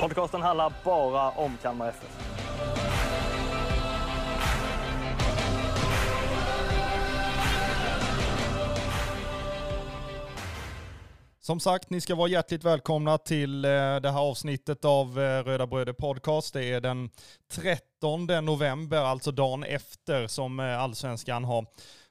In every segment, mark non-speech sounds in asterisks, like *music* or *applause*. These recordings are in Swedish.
Podcasten handlar bara om Kalmar FF. Som sagt, ni ska vara hjärtligt välkomna till eh, det här avsnittet av eh, Röda Bröder Podcast. Det är den 13 november, alltså dagen efter som eh, allsvenskan har,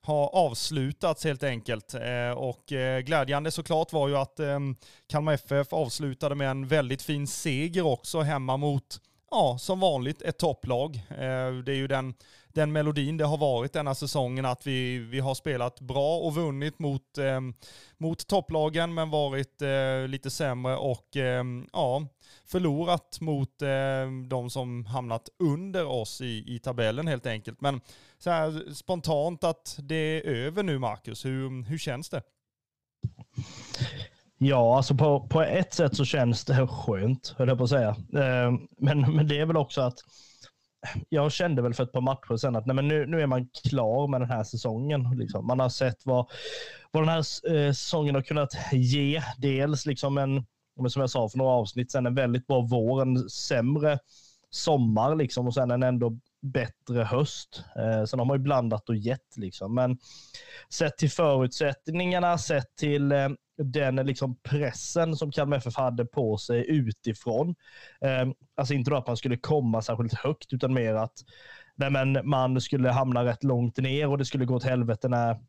har avslutats helt enkelt. Eh, och eh, glädjande såklart var ju att ehm, Kalmar FF avslutade med en väldigt fin seger också hemma mot Ja, som vanligt ett topplag. Eh, det är ju den, den melodin det har varit denna säsongen att vi, vi har spelat bra och vunnit mot, eh, mot topplagen men varit eh, lite sämre och eh, ja, förlorat mot eh, de som hamnat under oss i, i tabellen helt enkelt. Men så här spontant att det är över nu Marcus, hur, hur känns det? Ja, alltså på, på ett sätt så känns det skönt, höll jag på att säga. Eh, Men, men det är väl också att jag kände väl för ett par matcher sen att nej, men nu, nu är man klar med den här säsongen. Liksom. Man har sett vad, vad den här eh, säsongen har kunnat ge. Dels liksom en, som jag sa för några avsnitt sen en väldigt bra vår, en sämre sommar liksom, och sen en ändå bättre höst. Eh, sen har man ju blandat och gett. Liksom. Men sett till förutsättningarna, sett till eh, den liksom pressen som Kalmar FF hade på sig utifrån. Eh, alltså inte då att man skulle komma särskilt högt, utan mer att nej men, man skulle hamna rätt långt ner och det skulle gå åt helvete när,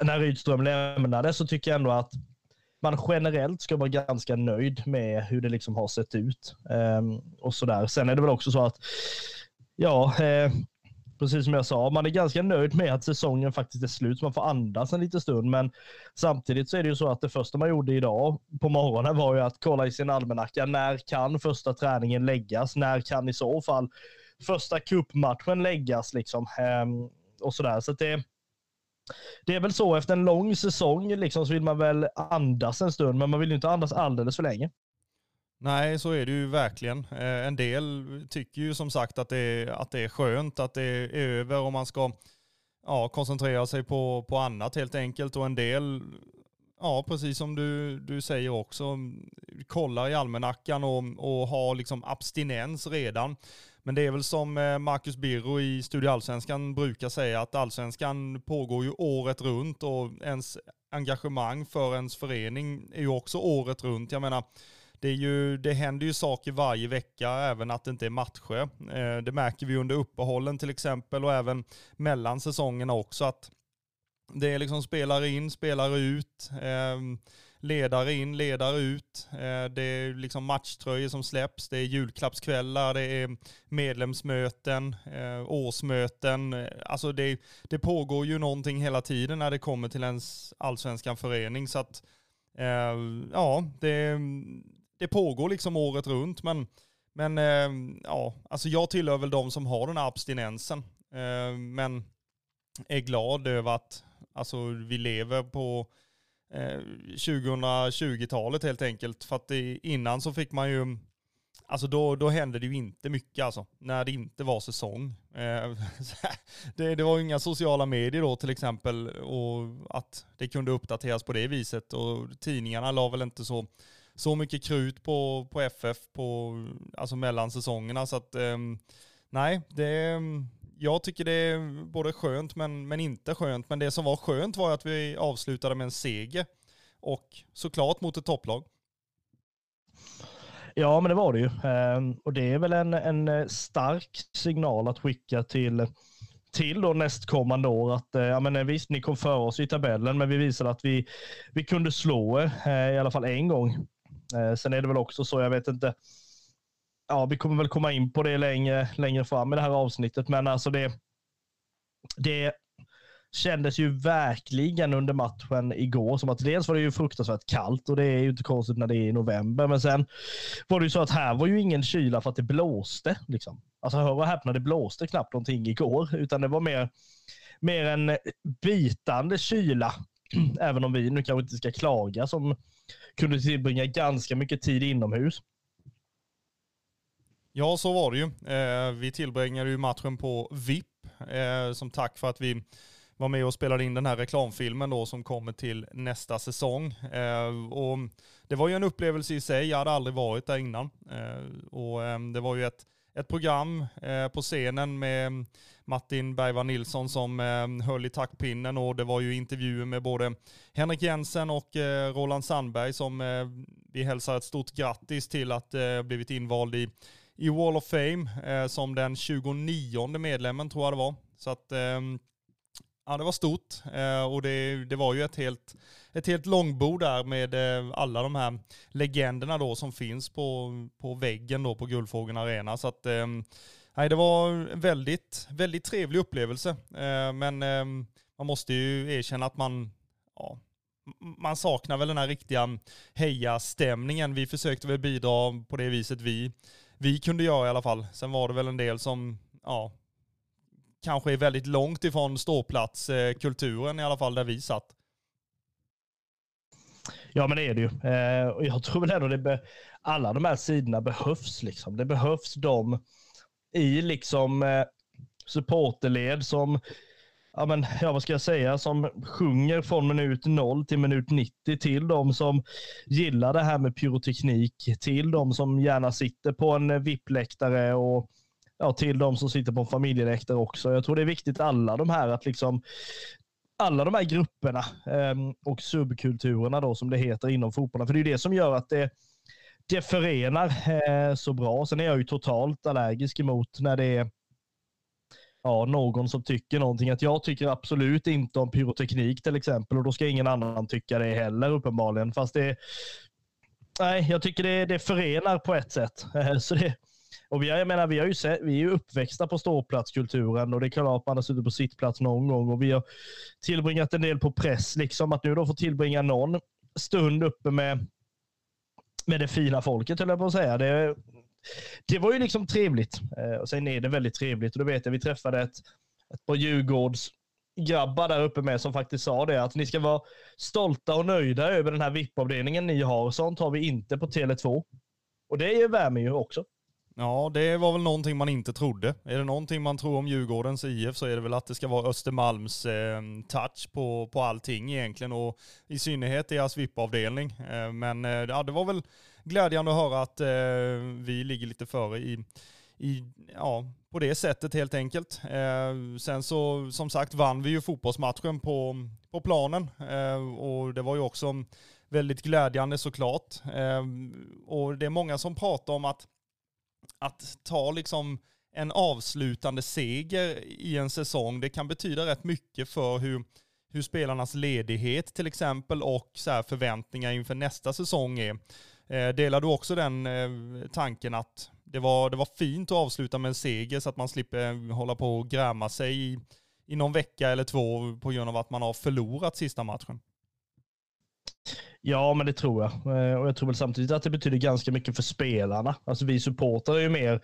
när Rydström lämnade, så tycker jag ändå att man generellt ska vara ganska nöjd med hur det liksom har sett ut. Eh, och sådär. Sen är det väl också så att, ja, eh, precis som jag sa, man är ganska nöjd med att säsongen faktiskt är slut, så man får andas en liten stund. Men samtidigt så är det ju så att det första man gjorde idag på morgonen var ju att kolla i sin almanacka. När kan första träningen läggas? När kan i så fall första cupmatchen läggas? Liksom? Eh, och sådär. Så att det, det är väl så, efter en lång säsong liksom, så vill man väl andas en stund, men man vill ju inte andas alldeles för länge. Nej, så är det ju verkligen. Eh, en del tycker ju som sagt att det är, att det är skönt, att det är över och man ska ja, koncentrera sig på, på annat helt enkelt. Och en del, ja precis som du, du säger också, kollar i almanackan och, och har liksom abstinens redan. Men det är väl som eh, Marcus Birro i Studio Allsvenskan brukar säga att allsvenskan pågår ju året runt och ens engagemang för ens förening är ju också året runt. Jag menar, det, är ju, det händer ju saker varje vecka, även att det inte är matcher. Eh, det märker vi under uppehållen till exempel och även mellan säsongerna också att det är liksom spelare in, spelare ut, eh, ledare in, ledare ut. Eh, det är liksom matchtröjor som släpps, det är julklappskvällar, det är medlemsmöten, eh, årsmöten. Eh, alltså det, det pågår ju någonting hela tiden när det kommer till ens allsvenskan förening. Så att eh, ja, det, det pågår liksom året runt. Men, men eh, ja, alltså jag tillhör väl de som har den här abstinensen. Eh, men är glad över att alltså, vi lever på eh, 2020-talet helt enkelt. För att det, innan så fick man ju, alltså då, då hände det ju inte mycket alltså, när det inte var säsong. Eh, *laughs* det, det var ju inga sociala medier då till exempel och att det kunde uppdateras på det viset och tidningarna la väl inte så, så mycket krut på, på FF på, alltså mellan säsongerna så att ehm, nej, det, ehm, jag tycker det är både skönt men, men inte skönt. Men det som var skönt var att vi avslutade med en seger. Och såklart mot ett topplag. Ja, men det var det ju. Ehm, och det är väl en, en eh, stark signal att skicka till, till då nästkommande år. Att, eh, ja, men eh, visst, ni kom före oss i tabellen, men vi visade att vi, vi kunde slå er i alla fall en gång. Eh, Sen är det väl också så, jag vet inte, ja, vi kommer väl komma in på det längre, längre fram i det här avsnittet, men alltså det, det kändes ju verkligen under matchen igår som att dels var det ju fruktansvärt kallt och det är ju inte konstigt när det är i november. Men sen var det ju så att här var ju ingen kyla för att det blåste. Liksom. Alltså hör och häpna, det blåste knappt någonting igår, utan det var mer, mer en bitande kyla. *clears throat* Även om vi nu kanske inte ska klaga som kunde tillbringa ganska mycket tid inomhus. Ja, så var det ju. Eh, vi tillbringade ju matchen på VIP eh, som tack för att vi var med och spelade in den här reklamfilmen då som kommer till nästa säsong. Eh, och det var ju en upplevelse i sig, jag hade aldrig varit där innan. Eh, och eh, det var ju ett, ett program eh, på scenen med Martin Bergvall Nilsson som eh, höll i taktpinnen och det var ju intervjuer med både Henrik Jensen och eh, Roland Sandberg som eh, vi hälsar ett stort grattis till att blivit invald i i Wall of Fame eh, som den 29 medlemmen tror jag det var. Så att eh, ja, det var stort eh, och det, det var ju ett helt, ett helt långbord där med eh, alla de här legenderna då som finns på, på väggen då på Guldfågeln Arena. Så att ehm, nej, det var en väldigt, väldigt trevlig upplevelse. Eh, men ehm, man måste ju erkänna att man, ja, man saknar väl den här riktiga heja-stämningen. Vi försökte väl bidra på det viset vi vi kunde göra i alla fall. Sen var det väl en del som, ja, kanske är väldigt långt ifrån ståplatskulturen i alla fall där vi satt. Ja, men det är det ju. Eh, och jag tror väl ändå det alla de här sidorna behövs. Liksom. Det behövs de i liksom eh, supporterled som ja, men, ja, vad ska jag säga, som sjunger från minut 0 till minut 90 till de som gillar det här med pyroteknik, till de som gärna sitter på en eh, VIP-läktare och ja, till de som sitter på en familjeläktare också. Jag tror det är viktigt alla de här att liksom alla de här grupperna eh, och subkulturerna då som det heter inom fotbollen. För det är det som gör att det, det förenar eh, så bra. Sen är jag ju totalt allergisk emot när det är ja, någon som tycker någonting. Att jag tycker absolut inte om pyroteknik till exempel och då ska ingen annan tycka det heller uppenbarligen. Fast det, nej, jag tycker det, det förenar på ett sätt. Eh, så det, och vi, jag menar, vi, har ju sett, vi är ju uppväxta på ståplatskulturen och det är klart att man har suttit på sittplats någon gång och vi har tillbringat en del på press. Liksom att nu då få tillbringa någon stund uppe med, med det fina folket, höll jag på att säga. Det, det var ju liksom trevligt. Eh, och sen är det väldigt trevligt. Och då vet jag, vi träffade ett, ett par Djurgårds grabbar där uppe med som faktiskt sa det att ni ska vara stolta och nöjda över den här VIP-avdelningen ni har. Sånt har vi inte på Tele2. Och det värmer ju också. Ja, det var väl någonting man inte trodde. Är det någonting man tror om Djurgårdens IF så är det väl att det ska vara Östermalms eh, touch på, på allting egentligen och i synnerhet deras VIP-avdelning. Eh, men eh, ja, det var väl glädjande att höra att eh, vi ligger lite före i, i, ja, på det sättet helt enkelt. Eh, sen så, som sagt, vann vi ju fotbollsmatchen på, på planen eh, och det var ju också väldigt glädjande såklart. Eh, och det är många som pratar om att, att ta liksom en avslutande seger i en säsong, det kan betyda rätt mycket för hur, hur spelarnas ledighet till exempel och så förväntningar inför nästa säsong är. Eh, delar du också den eh, tanken att det var, det var fint att avsluta med en seger så att man slipper eh, hålla på och gräma sig i, i någon vecka eller två på grund av att man har förlorat sista matchen? Ja, men det tror jag. Eh, och jag tror väl samtidigt att det betyder ganska mycket för spelarna. Alltså vi supportrar är ju mer,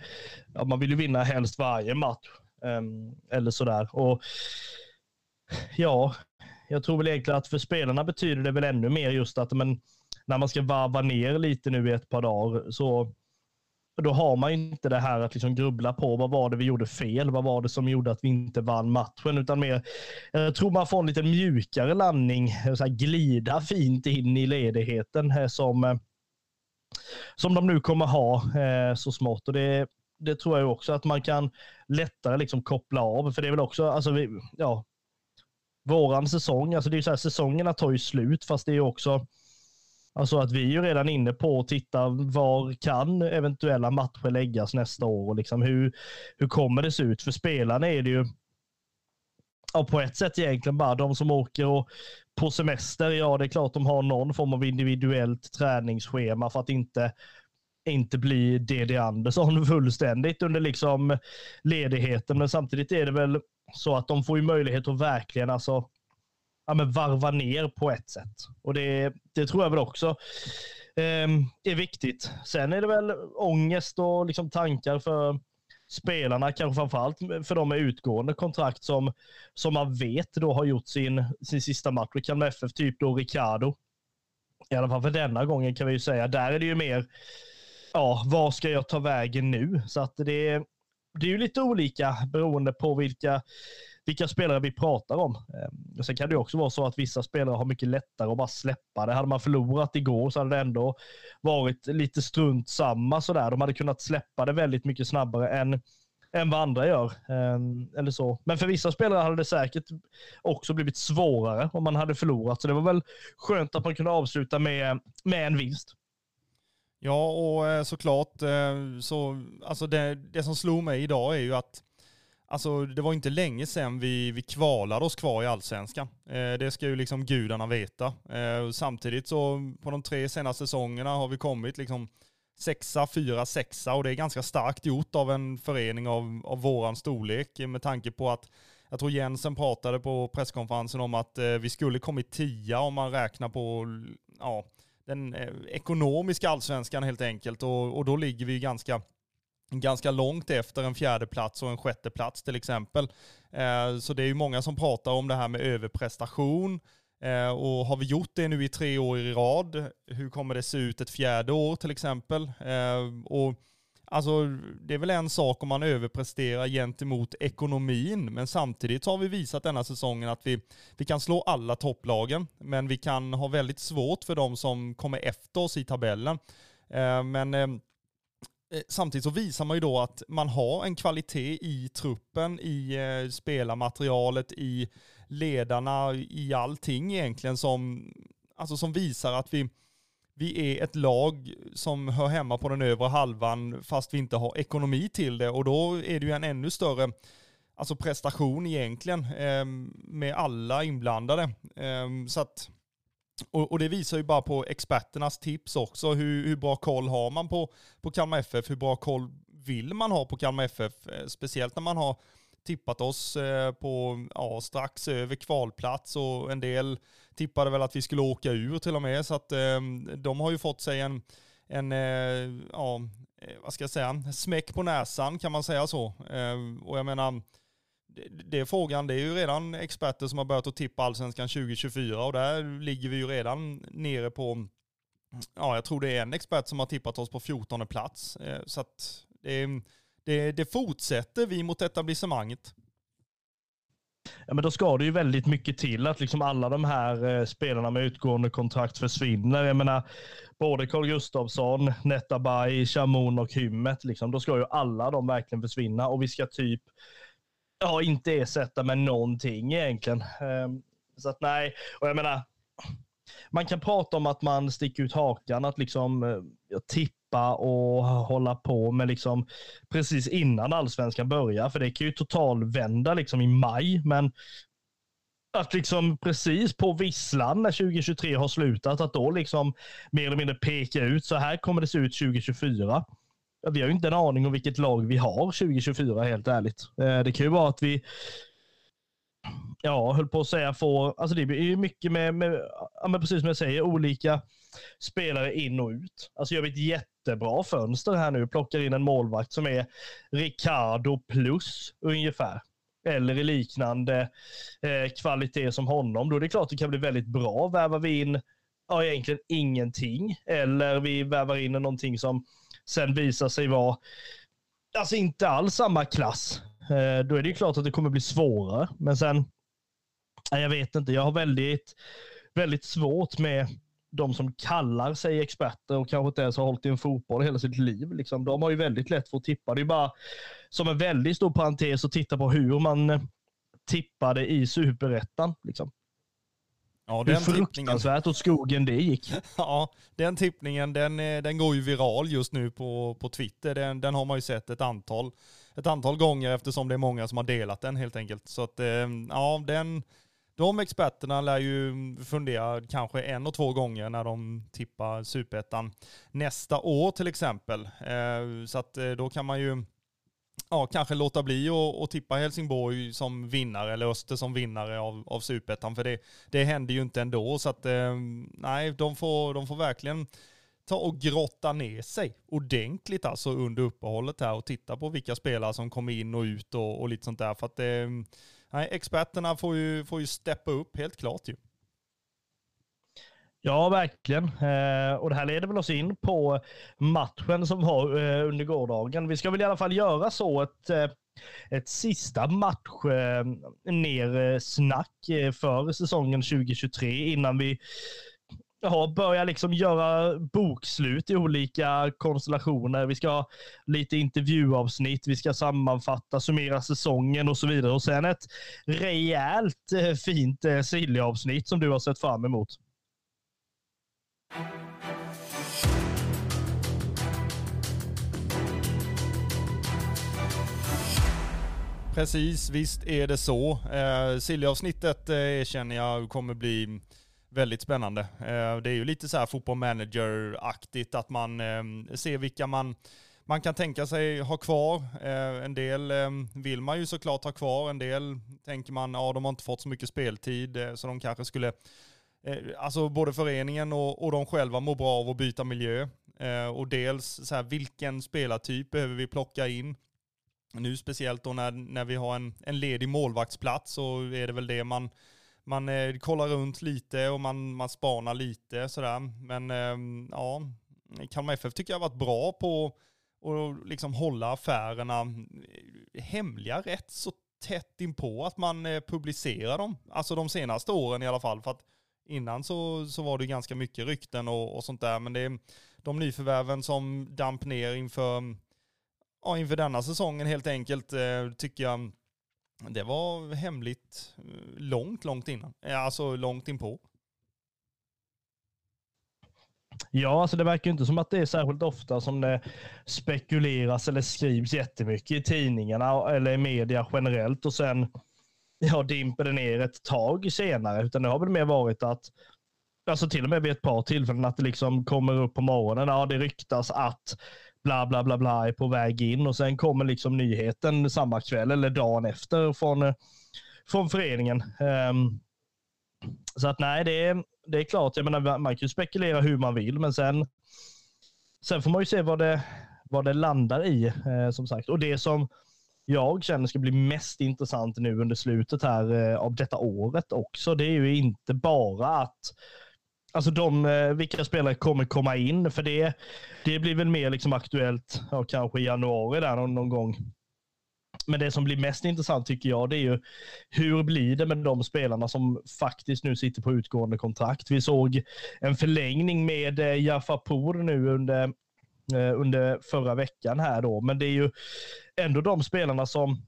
ja, man vill ju vinna helst varje match. Um, eller sådär. Och ja, jag tror väl egentligen att för spelarna betyder det väl ännu mer just att men, när man ska varva ner lite nu i ett par dagar så då har man inte det här att liksom grubbla på vad var det vi gjorde fel? Vad var det som gjorde att vi inte vann matchen? Utan mer, jag tror man får en lite mjukare landning, så glida fint in i ledigheten eh, som, eh, som de nu kommer ha eh, så smått. Och det, det tror jag också att man kan lättare liksom koppla av. För det är väl också, alltså vi, ja, våran säsong, alltså det är så här, säsongerna tar ju slut fast det är också Alltså att vi är ju redan inne på att titta var kan eventuella matcher läggas nästa år och liksom hur, hur kommer det se ut? För spelarna är det ju ja, på ett sätt egentligen bara de som åker och på semester. Ja, det är klart de har någon form av individuellt träningsschema för att inte inte bli DD Andersson *laughs* fullständigt under liksom ledigheten. Men samtidigt är det väl Så att de får ju möjlighet att verkligen alltså, ja, men varva ner på ett sätt. Och det, det tror jag väl också eh, är viktigt. Sen är det väl ångest och liksom tankar för spelarna, kanske framförallt för de med utgående kontrakt som, som man vet då har gjort sin, sin sista match i Kalmar FF, typ då Ricardo. I alla fall för denna gången kan vi ju säga. Där är det ju mer, ja, var ska jag ta vägen nu? Så att det, det är ju lite olika beroende på vilka, vilka spelare vi pratar om. Eh, sen kan det också vara så att vissa spelare har mycket lättare att bara släppa det. Hade man förlorat igår så hade det ändå varit lite strunt samma sådär. De hade kunnat släppa det väldigt mycket snabbare än, än vad andra gör. Ehm, eller så. Men för vissa spelare hade det säkert också blivit svårare om man hade förlorat. Så det var väl skönt att man kunde avsluta med, med en vinst. Ja, och eh, såklart, eh, så, alltså det, det som slog mig idag är ju att Alltså det var inte länge sedan vi, vi kvalade oss kvar i allsvenskan. Eh, det ska ju liksom gudarna veta. Eh, samtidigt så på de tre senaste säsongerna har vi kommit liksom sexa, fyra, sexa och det är ganska starkt gjort av en förening av, av våran storlek med tanke på att jag tror Jensen pratade på presskonferensen om att eh, vi skulle kommit tia om man räknar på ja, den eh, ekonomiska allsvenskan helt enkelt och, och då ligger vi ganska ganska långt efter en fjärde plats och en sjätte plats till exempel. Eh, så det är ju många som pratar om det här med överprestation. Eh, och har vi gjort det nu i tre år i rad, hur kommer det se ut ett fjärde år till exempel? Eh, och Alltså, det är väl en sak om man överpresterar gentemot ekonomin, men samtidigt har vi visat denna säsongen att vi, vi kan slå alla topplagen, men vi kan ha väldigt svårt för de som kommer efter oss i tabellen. Men Eh, samtidigt så visar man ju då att man har en kvalitet i truppen, i eh, spelarmaterialet, i ledarna, i allting egentligen som, alltså som visar att vi, vi är ett lag som hör hemma på den övre halvan fast vi inte har ekonomi till det och då är det ju en ännu större alltså prestation egentligen eh, med alla inblandade. Eh, så att och, och, det visar ju bara på experternas tips också. Hur, hur, bra koll har man på, på Kalmar FF? Hur bra koll vill man ha på Kalmar FF? Eh, speciellt när man har tippat oss eh, på ja, strax över kvalplats och en del tippade väl att vi skulle åka ur till och med. Så att ehm, de har ju fått sig en, en eh, ja, vad ska jag säga, smäck på näsan kan man säga så. Ehm, och jag menar, det är frågan, det är ju redan experter som har börjat att tippa allsvenskan 2024 och där ligger vi ju redan nere på, ja jag tror det är en expert som har tippat oss på 14 plats. Eh, så att det, det, det fortsätter vi mot etablissemanget. Ja, men då ska det ju väldigt mycket till att liksom alla de här eh, spelarna med utgående kontrakt försvinner. Jag menar, både Carl Gustafsson, Netabay, Shamoun och Hymmet, liksom, då ska ju alla de verkligen försvinna och vi ska typ ja, inte ersätta med någonting egentligen. Ehm, så att nej, och jag menar, man kan prata om att man sticker ut hakan, att liksom eh, tippa och hålla på med liksom precis innan allsvenskan börjar, för det kan ju totalvända liksom i maj, men att liksom precis på visslan när 2023 har slutat, att då liksom mer eller mindre peka ut så här kommer det se ut 2024 vi har ju inte en aning om vilket lag vi har 2024 helt ärligt. Eh, det kan ju vara att vi, ja, höll på att säga får, alltså det är ju mycket med, med ja, men precis som jag säger, olika spelare in och ut. Alltså gör vi ett jättebra fönster här nu, plockar in en målvakt som är Ricardo plus ungefär. Eller i liknande eh, kvalitet som honom. Då är det klart det kan bli väldigt bra. Värvar vi in ja, egentligen ingenting. Eller vi värvar in någonting som sen visar sig vara alltså inte alls samma klass. Eh, då är det ju klart att det kommer bli svårare. Men sen, jag vet inte, jag har väldigt, väldigt svårt med de som kallar sig experter och kanske inte ens har hållit i en fotboll hela sitt liv. Liksom, de har ju väldigt lätt för att tippa. Det är bara som en väldigt stor parentes att titta på hur man tippade i superettan. Liksom. Ja, den Hur fruktansvärt åt skogen det gick. *laughs* Ja, den tippningen den, eh, den går ju viral just nu på, på Twitter. Den, den har man ju sett ett antal, ett antal gånger eftersom det är många som har delat den helt enkelt. Så att eh, ja, den, de experterna lär ju fundera kanske en och två gånger när de tippar superettan nästa år till exempel. Eh, så att då kan man ju ja, kanske låta bli att tippa Helsingborg som vinnare eller Öster som vinnare av, av Superettan. För det, det händer ju inte ändå. Så att eh, nej, de får, de får verkligen ta och grotta ner sig ordentligt alltså under uppehållet här och titta på vilka spelare som kommer in och ut och, och lite sånt där. För att eh, nej, experterna får ju, får ju steppa upp helt klart ju. Ja, verkligen. Eh, och det här leder väl oss in på matchen som var eh, under gårdagen. Vi ska väl i alla fall göra så ett, eh, ett sista match eh, ner eh, snack eh, för säsongen 2023 innan vi ja, börjar liksom göra bokslut i olika konstellationer. Vi ska ha lite intervjuavsnitt, vi ska sammanfatta, summera säsongen och så vidare. Och sen ett rejält fint eh, Silja-avsnitt som du har sett fram emot. Precis, visst är det så. Eh, Silja-avsnittet eh, känner jag kommer bli väldigt spännande. Eh, det är ju lite så här fotboll manager-aktigt att man eh, ser vilka man man kan tänka sig ha kvar. Eh, en del eh, vill man ju såklart ha kvar. En del tänker man, ja de har inte fått så mycket speltid eh, så de kanske skulle Eh, alltså både föreningen och, och de själva mår bra av att byta miljö. Eh, och dels så här, vilken spelartyp behöver vi plocka in? Nu speciellt då när, när vi har en, en ledig målvaktsplats så är det väl det man, man eh, kollar runt lite och man, man spanar lite sådär. Men eh, ja, Kalmar FF tycker jag har varit bra på att liksom hålla affärerna eh, hemliga rätt så tätt inpå att man eh, publicerar dem. Alltså de senaste åren i alla fall. För att Innan så, så var det ganska mycket rykten och, och sånt där, men det är de nyförvärven som damp ner inför, ja, inför denna säsongen helt enkelt, eh, tycker jag det var hemligt eh, långt, långt innan. Alltså långt inpå. Ja, alltså det verkar inte som att det är särskilt ofta som det spekuleras eller skrivs jättemycket i tidningarna eller i media generellt och sen *laughs* ja, dimper ner ett tag senare, utan det har väl mer varit att Alltså till och med vid ett par tillfällen att det liksom kommer upp på morgonen. Ja, det ryktas att bla bla bla bla är på väg in och sen kommer liksom nyheten samma kväll eller dagen efter från, eh, från föreningen. Um, så att nej, det är, det är klart. Jag menar, man kan ju spekulera hur man vill, men sen, sen får man ju se vad det, vad det landar i. Eh, som sagt. Och det som jag känner ska bli mest intressant nu under slutet här eh, av detta året också, det är ju inte bara att Alltså de, eh, vilka spelare kommer komma in? För det, det blir väl mer liksom aktuellt, ja, kanske i januari där någon, någon gång. Men det som blir mest intressant tycker jag, det är ju hur blir det med de spelarna som faktiskt nu sitter på utgående kontrakt? Vi såg en förlängning med eh, Jaffa Pour nu under Eh, under förra veckan här då. Men det är ju ändå de spelarna som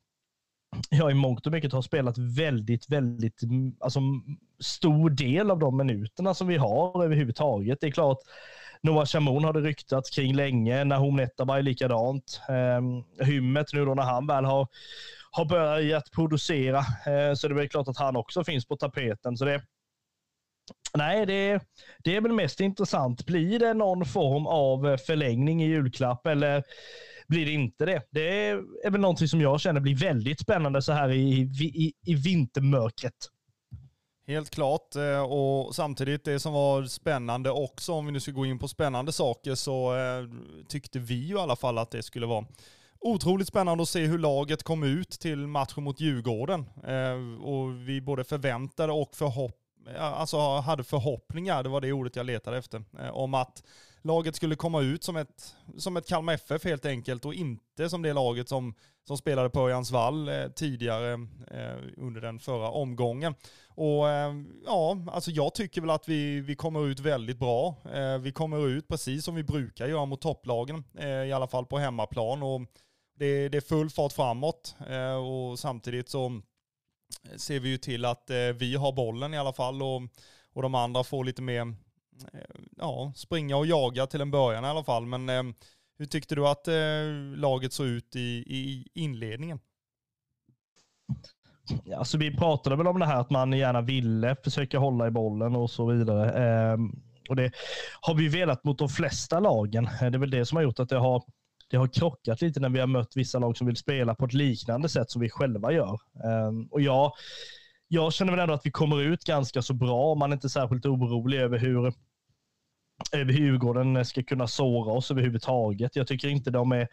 jag i mångt och mycket har spelat väldigt, väldigt mm, alltså, stor del av de minuterna som vi har överhuvudtaget. Det är klart, Noah Shamoun har det ryktats kring länge, Nahom Netabay likadant. Eh, Hymmet nu då när han väl har, har börjat producera eh, så det är väl klart att han också finns på tapeten. Så det, Nej, det, det är väl mest intressant. Blir det någon form av förlängning i julklapp eller blir det inte det? Det är väl någonting som jag känner blir väldigt spännande så här i, i, i vintermörkret. Helt klart eh, och samtidigt det som var spännande också, om vi nu ska gå in på spännande saker, så eh, tyckte vi ju i alla fall att det skulle vara otroligt spännande att se hur laget kom ut till matchen mot Djurgården. Eh, och vi både förväntade och förhoppade alltså hade förhoppningar, det var det ordet jag letade efter, eh, om att laget skulle komma ut som ett, som ett Kalmar FF helt enkelt och inte som det laget som, som spelade på Örjansvall eh, tidigare eh, under den förra omgången. Och eh, ja, alltså jag tycker väl att vi, vi kommer ut väldigt bra. Eh, vi kommer ut precis som vi brukar göra mot topplagen, eh, i alla fall på hemmaplan. Och det, det är full fart framåt och samtidigt så ser vi ju till att eh, vi har bollen i alla fall och, och de andra får lite mer eh, ja, springa och jaga till en början i alla fall. Men eh, hur tyckte du att eh, laget såg ut i, i inledningen? Alltså vi pratade väl om det här att man gärna ville försöka hålla i bollen och så vidare. Ehm, och det har vi velat mot de flesta lagen. Det är väl det som har gjort att det har det har krockat lite när vi har mött vissa lag som vill spela på ett liknande sätt som vi själva gör. Ehm, och jag, jag känner väl ändå att vi kommer ut ganska så bra. Man är inte särskilt orolig över hur över Djurgården ska kunna såra oss överhuvudtaget. Jag tycker inte de är,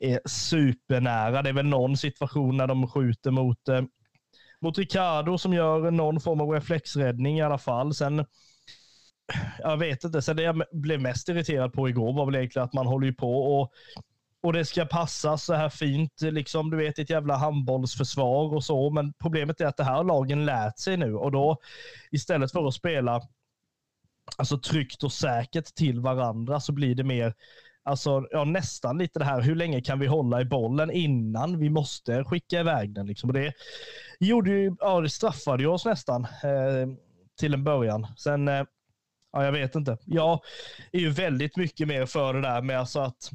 är supernära. Det är väl någon situation när de skjuter mot, eh, mot Ricardo som gör någon form av reflexräddning i alla fall. Sen, jag vet inte, sen det jag blev mest irriterad på igår var väl egentligen att man håller ju på och och det ska passa så här fint, liksom du vet ett jävla handbollsförsvar och så. Men problemet är att det här har lagen lärt sig nu och då istället för att spela alltså tryggt och säkert till varandra så blir det mer Alltså, ja, nästan lite det här, hur länge kan vi hålla i bollen innan vi måste skicka iväg den? Liksom. Och det, gjorde ju, ja, det straffade ju oss nästan eh, till en början. Sen, eh, ja, jag vet inte. Jag är ju väldigt mycket mer för det där med alltså att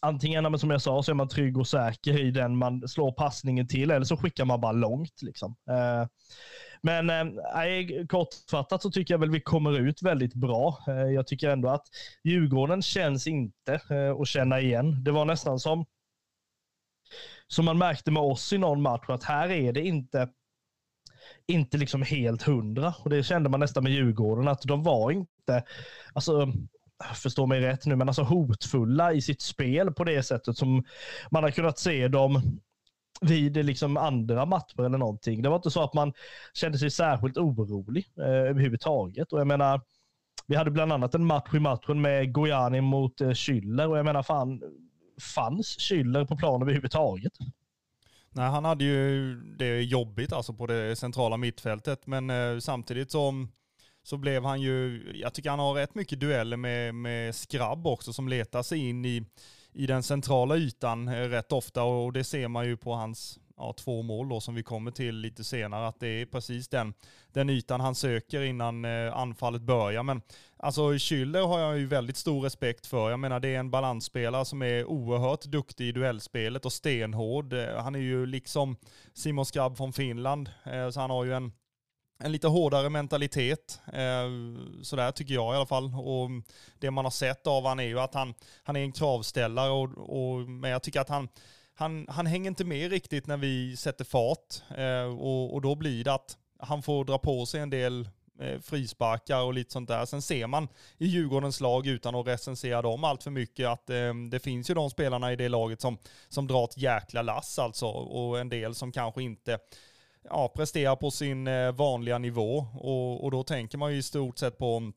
antingen, som jag sa, så är man trygg och säker i den man slår passningen till, eller så skickar man bara långt. Liksom. Eh, men äh, kortfattat så tycker jag väl vi kommer ut väldigt bra. Eh, jag tycker ändå att Djurgården känns inte att känna igen. Det var nästan som som man märkte med oss i någon match, att här är det inte inte liksom helt hundra. Och det kände man nästan med Djurgården, att de var inte, alltså förstå mig rätt nu, men alltså hotfulla i sitt spel på det sättet som man har kunnat se dem vid liksom andra matcher eller någonting. Det var inte så att man kände sig särskilt orolig eh, överhuvudtaget. Och jag menar, vi hade bland annat en match i matchen med Gojani mot eh, Schüller och jag menar, fan, fanns Schüller på planen överhuvudtaget? Nej, han hade ju det jobbigt alltså på det centrala mittfältet, men eh, samtidigt som så blev han ju, jag tycker han har rätt mycket dueller med, med Skrabb också som letar sig in i, i den centrala ytan eh, rätt ofta och det ser man ju på hans ja, två mål då som vi kommer till lite senare, att det är precis den, den ytan han söker innan eh, anfallet börjar. Men alltså Schüller har jag ju väldigt stor respekt för. Jag menar det är en balansspelare som är oerhört duktig i duellspelet och stenhård. Eh, han är ju liksom Simon Skrabb från Finland, eh, så han har ju en en lite hårdare mentalitet. Eh, Sådär tycker jag i alla fall. Och det man har sett av han är ju att han, han är en kravställare, och, och, men jag tycker att han, han, han hänger inte med riktigt när vi sätter fart. Och, och då blir det att han får dra på sig en del Eh, frisparkar och lite sånt där. Sen ser man i Djurgårdens lag, utan att recensera dem allt för mycket, att eh, det finns ju de spelarna i det laget som, som drar ett jäkla lass alltså. Och en del som kanske inte ja, presterar på sin eh, vanliga nivå. Och, och då tänker man ju i stort sett på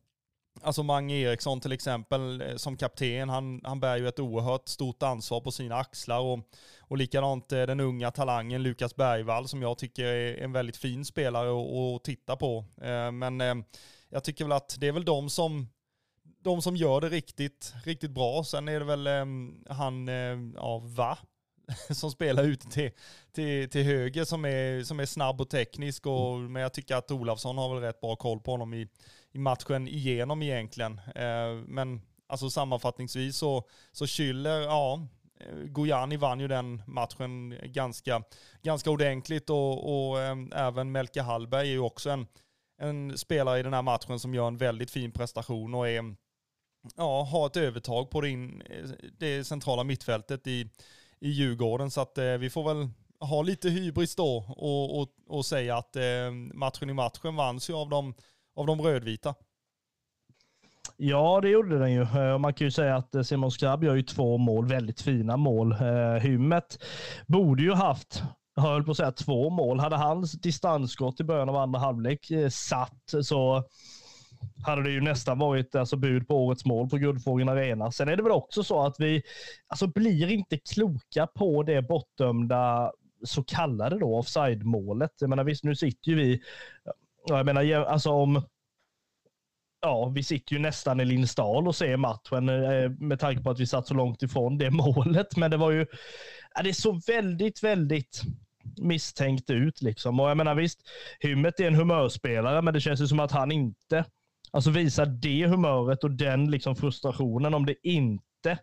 Alltså Mange Eriksson till exempel eh, som kapten, han, han bär ju ett oerhört stort ansvar på sina axlar och, och likadant eh, den unga talangen Lukas Bergvall som jag tycker är en väldigt fin spelare att, att titta på. Men jag tycker väl att det är väl de som, de som gör det riktigt, riktigt bra. Sen är det väl han, ja, Va, *laughs* som spelar ute till, till, till höger som är, som är snabb och teknisk. Och, mm. Men jag tycker att Olafsson har väl rätt bra koll på honom i, i matchen igenom egentligen. Eh, men alltså sammanfattningsvis så, så Schüller, ja, eh, Gojani vann ju den matchen ganska, ganska ordentligt och, och eh, även Melke Hallberg är ju också en, en spelare i den här matchen som gör en väldigt fin prestation och är, ja, har ett övertag på det, in, eh, det centrala mittfältet i, i Djurgården. Så att eh, vi får väl ha lite hybris då och, och, och säga att eh, matchen i matchen vanns ju av de, av de rödvita. Ja, det gjorde den ju. Eh, man kan ju säga att eh, Simon Skrabb gör ju två mål, väldigt fina mål. Eh, Hymmet borde ju haft, jag höll på att säga två mål. Hade hans distansskott i början av andra halvlek satt så hade det ju nästan varit alltså, bud på årets mål på Guldfågeln Arena. Sen är det väl också så att vi alltså, blir inte kloka på det bortdömda så kallade då offside-målet. Jag menar visst, nu sitter ju vi, jag menar alltså om Ja, vi sitter ju nästan i Lindsdal och ser matchen eh, med tanke på att vi satt så långt ifrån det *laughs* målet. Men det var ju, ja, det såg väldigt, väldigt misstänkt ut liksom. Och jag menar visst, Hymmet är en humörspelare, men det känns ju som att han inte Alltså visar det humöret och den liksom frustrationen om det inte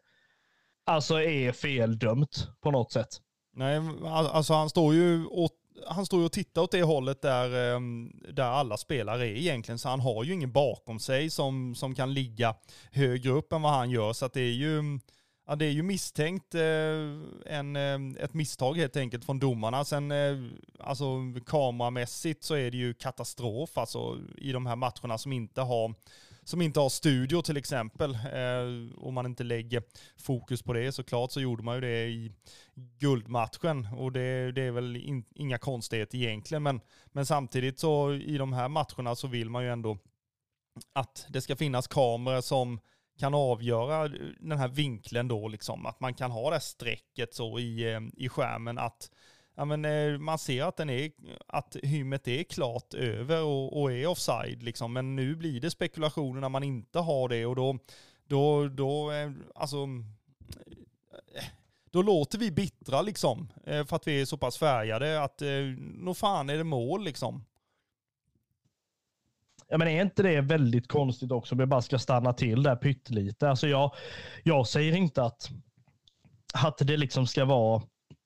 alltså är feldömt på något sätt. Nej, alltså han står ju åt, han står ju och tittar åt det hållet där, ehm, där alla spelare är egentligen, så han har ju ingen bakom sig som, som kan ligga högre upp än vad han gör. Så att det är ju, Ja, det är ju misstänkt eh, en, ehm, ett misstag helt enkelt från domarna. Sen eh, alltså kameramässigt så är det ju katastrof alltså i de här matcherna som inte har som inte har studio till exempel. Eh, om man inte lägger fokus på det såklart så gjorde man ju det i guldmatchen och det, det är väl in, inga konstigheter egentligen. Men, men samtidigt så i de här matcherna så vill man ju ändå att det ska finnas kameror som kan avgöra den här vinkeln då, liksom. Att man kan ha det strecket så i, eh, i skärmen att ja, men, eh, man ser att, den är, att hymmet är klart över och, och är offside. Liksom. Men nu blir det spekulationer när man inte har det och då, då, då eh, alltså, eh, då låter vi bittra liksom. För att vi är så pass färgade att nog fan är det mål liksom. Ja, men är inte det väldigt konstigt också om jag bara ska stanna till där pyttelite? Alltså jag, jag säger inte att, att det liksom ska vara,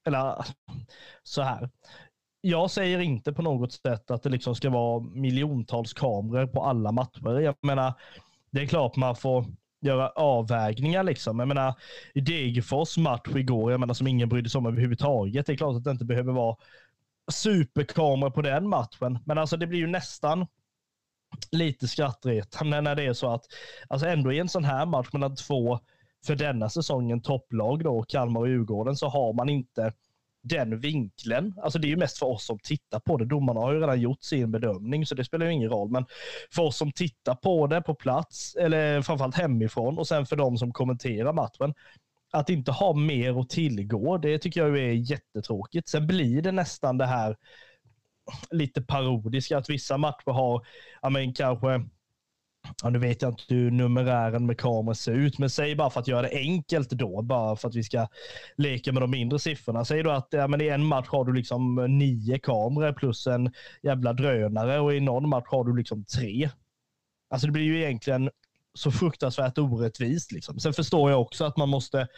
eller så här. Jag säger inte på något sätt att det liksom ska vara miljontals kameror på alla matcher. Jag menar, det är klart man får göra avvägningar. Liksom. Jag menar, Degerfors match igår, jag menar, som ingen brydde sig om överhuvudtaget. Det är klart att det inte behöver vara superkameror på den matchen. Men alltså det blir ju nästan lite skrattretande när det är så att, alltså ändå i en sån här match mellan två, för denna säsongen topplag då, Kalmar och Djurgården, så har man inte den vinkeln. Alltså det är ju mest för oss som tittar på det. Domarna har ju redan gjort sin bedömning, så det spelar ju ingen roll. Men för oss som tittar på det på plats, eller framförallt hemifrån, och sen för de som kommenterar matchen, att inte ha mer att tillgå, det tycker jag är jättetråkigt. Sen blir det nästan det här lite parodiska. Att vissa matcher har, ja men kanske, ja nu vet jag inte hur numerären med kameror ser ut, men säg bara för att göra det enkelt då, bara för att vi ska leka med de mindre siffrorna. Säg då att ja, men i en match har du liksom nio kameror plus en jävla drönare och i någon match har du liksom tre. Alltså det blir ju egentligen så fruktansvärt orättvist. Liksom. Sen förstår jag också att man måste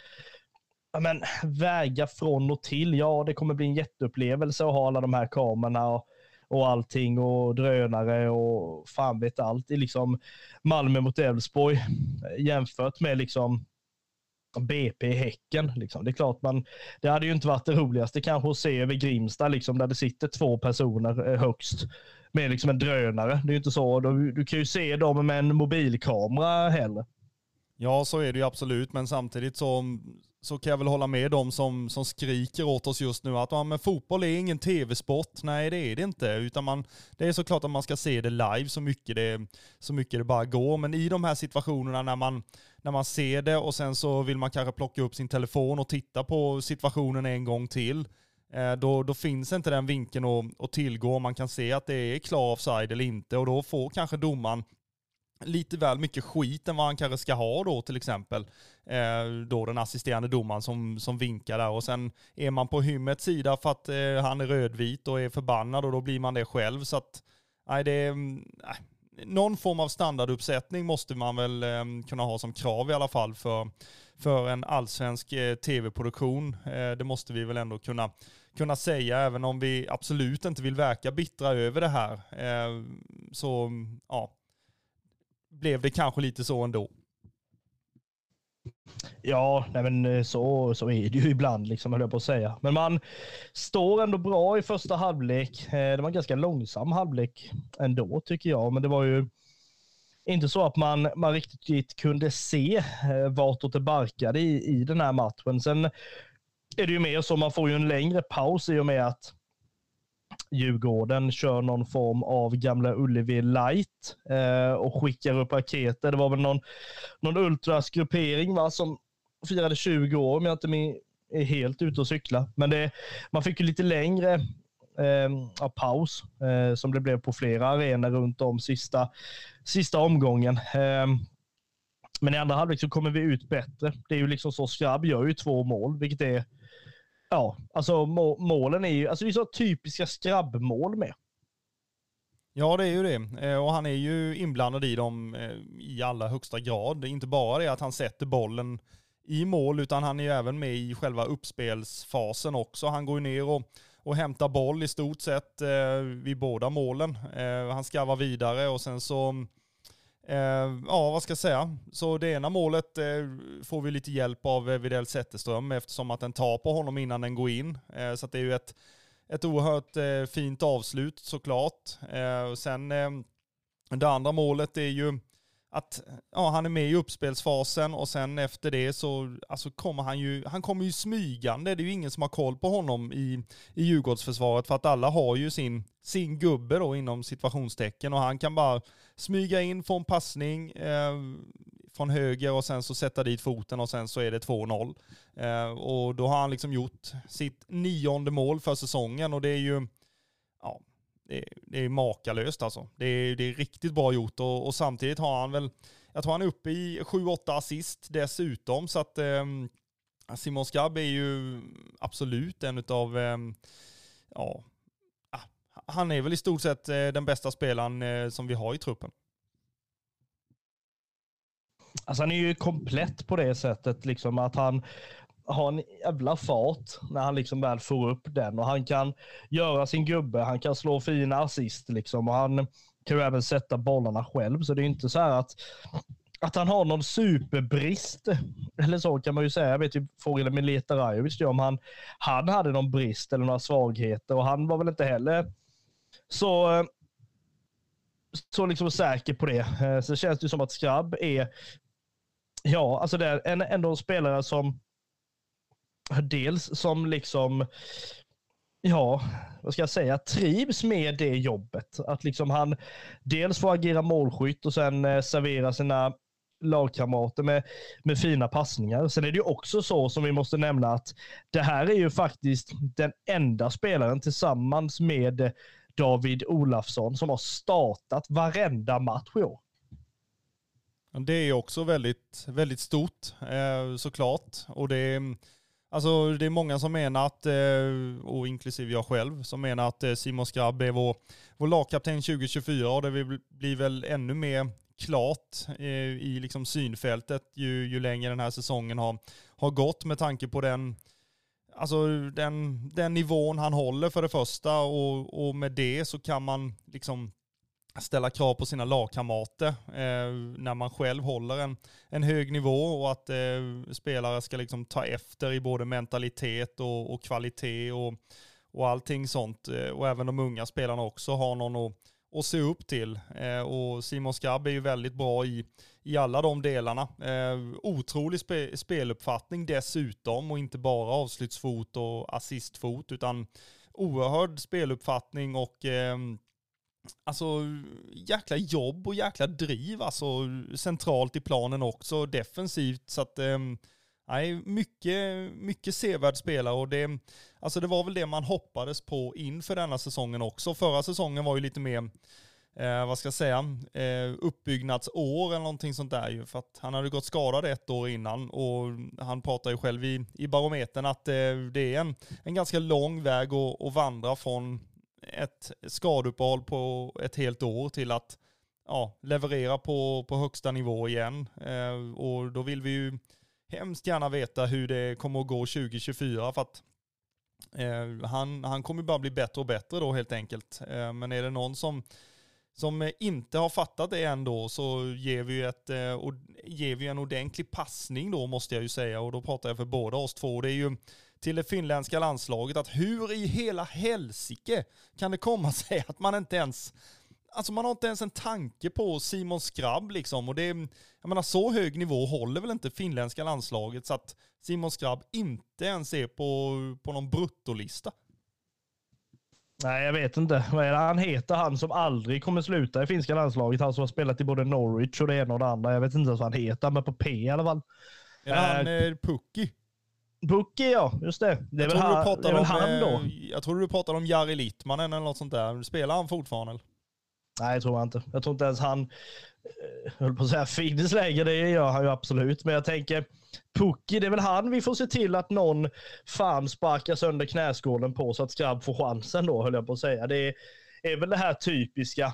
ja, men, väga från och till. Ja, det kommer bli en jätteupplevelse att ha alla de här kamerorna och, och allting och drönare och fan vet allt i liksom Malmö mot Elfsborg *laughs* jämfört med liksom BP Häcken. Liksom. Det är klart man, det hade ju inte varit det roligaste kanske att se över Grimsta liksom, där det sitter två personer eh, högst med liksom en drönare. Det är ju inte så. Du, du kan ju se dem med en mobilkamera heller. Ja, så är det ju absolut, men samtidigt så, så kan jag väl hålla med dem som, som skriker åt oss just nu att ja, men fotboll är ingen tv-sport. Nej, det är det inte. Utan man, det är såklart att man ska se det live så mycket det, så mycket det bara går. Men i de här situationerna när man, när man ser det och sen så vill man kanske plocka upp sin telefon och titta på situationen en gång till. Eh, då, då finns inte den vinkeln att, att tillgå. Man kan se att det är klar offside eller inte och då får kanske domaren lite väl mycket skit än vad han kanske ska ha då till exempel. Eh, då den assisterande domaren som, som vinkar där och sen är man på hymmets sida för att eh, han är rödvit och är förbannad och då blir man det själv så att nej det är, nej, någon form av standarduppsättning måste man väl eh, kunna ha som krav i alla fall för, för en allsvensk eh, tv-produktion. Eh, det måste vi väl ändå kunna, kunna säga även om vi absolut inte vill verka bittra över det här. Eh, så ja, blev det kanske lite så ändå. Ja, nej men eh, så, så är det ju *laughs* ibland, liksom, höll jag på att säga. Men man står ändå bra i första halvlek. Eh, det var en ganska långsam halvlek ändå, tycker jag. Men det var ju inte så att man, man riktigt kunde se eh, vartåt det barkade i, i den här matchen. Sen är det ju mer så, man får ju en längre paus i och med att Djurgården kör någon form av gamla Ullevi light eh, och skickar upp raketer. Det var väl någon, någon ultrasgruppering va, som firade 20 år om jag inte är helt ute och cykla. Men det, man fick ju lite längre eh, paus eh, som det blev på flera arenor runt om sista, sista omgången. Eh, men i andra halvlek så kommer vi ut bättre. Det är ju liksom så, Skrabb gör ju två mål, vilket är Ja, alltså målen är ju alltså det är så typiska skrabbmål med. Ja, det är ju det. Eh, och han är ju inblandad i dem eh, i allra högsta grad. Det är inte bara det att han sätter bollen i mål, utan han är ju även med i själva uppspelsfasen också. Han går ju ner och, och hämtar boll i stort sett eh, vid båda målen. Eh, han skarvar vidare och sen så Eh, ja, vad ska jag säga? Så det ena målet eh, får vi lite hjälp av eh, Widell Zetterström eftersom att den tar på honom innan den går in. Eh, så det är ju ett, ett oerhört eh, fint avslut såklart. Eh, och sen eh, det andra målet är ju att ja, han är med i uppspelsfasen och sen efter det så alltså kommer han ju, han kommer ju smygande. Det är ju ingen som har koll på honom i, i Djurgårdsförsvaret för att alla har ju sin, sin gubbe då inom situationstecken och han kan bara smyga in, få en passning eh, från höger och sen så sätta dit foten och sen så är det 2-0. Eh, och då har han liksom gjort sitt nionde mål för säsongen och det är ju, ja, det är, det är makalöst alltså. Det är, det är riktigt bra gjort och, och, samtidigt har han väl, jag tror han är uppe i 7-8 assist dessutom så att eh, Simon Skabb är ju absolut en utav, eh, ja, ah, han är väl i stort sett eh, den bästa spelaren eh, som vi har i truppen. Alltså han är ju komplett på det sättet, liksom att han, har en jävla fart när han liksom väl får upp den och han kan göra sin gubbe, han kan slå fina assist liksom och han kan ju även sätta bollarna själv. Så det är inte så här att, att han har någon superbrist. Eller så kan man ju säga. Jag vet ju frågade Mileta Rajovic om han, han hade någon brist eller några svagheter och han var väl inte heller så så liksom säker på det. Eh, så känns det som att Skrabb är, ja, alltså det är en, ändå en spelare som dels som liksom, ja, vad ska jag säga, trivs med det jobbet. Att liksom han dels får agera målskytt och sen eh, servera sina lagkamrater med, med fina passningar. Sen är det ju också så som vi måste nämna att det här är ju faktiskt den enda spelaren tillsammans med David Olafsson som har startat varenda match i år. Det är också väldigt, väldigt stort eh, såklart. Och det är, mm, Alltså det är många som menar att, eh, och inklusive jag själv, som menar att eh, Simon Skrabb är vår, vår lagkapten 2024 och det blir väl ännu mer klart eh, i liksom synfältet ju, ju längre den här säsongen har, har gått med tanke på den, alltså den, den nivån han håller för det första och, och med det så kan man liksom ställa krav på sina lagkamrater eh, när man själv håller en, en hög nivå och att eh, spelare ska liksom ta efter i både mentalitet och, och kvalitet och, och allting sånt. Eh, och även de unga spelarna också har någon att, att se upp till. Eh, och Simon Skabb är ju väldigt bra i, i alla de delarna. Eh, otrolig spe, speluppfattning dessutom och inte bara avslutsfot och assistfot utan oerhörd speluppfattning och eh, Alltså jäkla jobb och jäkla driv alltså centralt i planen också defensivt så att ehm, Nej, mycket, mycket sevärd spelare och det, alltså det var väl det man hoppades på inför denna säsongen också. Förra säsongen var ju lite mer, eh, vad ska jag säga, eh, uppbyggnadsår eller någonting sånt där ju. För att han hade gått skadad ett år innan och han pratar ju själv i, i barometern att eh, det är en, en ganska lång väg att, att vandra från ett skadeuppehåll på ett helt år till att ja, leverera på, på högsta nivå igen. Eh, och då vill vi ju hemskt gärna veta hur det kommer att gå 2024 för att eh, han, han kommer bara bli bättre och bättre då helt enkelt. Eh, men är det någon som, som inte har fattat det ändå så ger vi, ett, eh, och ger vi en ordentlig passning då måste jag ju säga och då pratar jag för båda oss två. Det är ju till det finländska landslaget att hur i hela helsike kan det komma *laughs* sig att man inte ens Alltså man har inte ens en tanke på Simon Skrabb liksom. Och det är, jag menar så hög nivå håller väl inte finländska landslaget så att Simon Skrabb inte ens är på, på någon bruttolista. Nej, jag vet inte. Vad är det han heter? Han som aldrig kommer sluta i finska landslaget. Han som har spelat i både Norwich och det ena och det andra. Jag vet inte ens vad han heter, men på P i alla fall. Är det han eh, Pucki? Bucky ja, just det. Det är, väl, det är väl han då. Eh, jag tror du pratade om Jari Littmanen eller något sånt där. Spelar han fortfarande? Nej, jag tror inte. Jag tror inte ens han, jag eh, höll på att säga finns läge, det gör han ju absolut. Men jag tänker, Pucki, det är väl han vi får se till att någon fan sparkar sönder knäskålen på så att Skrabb får chansen då, höll jag på att säga. Det är, är väl det här typiska,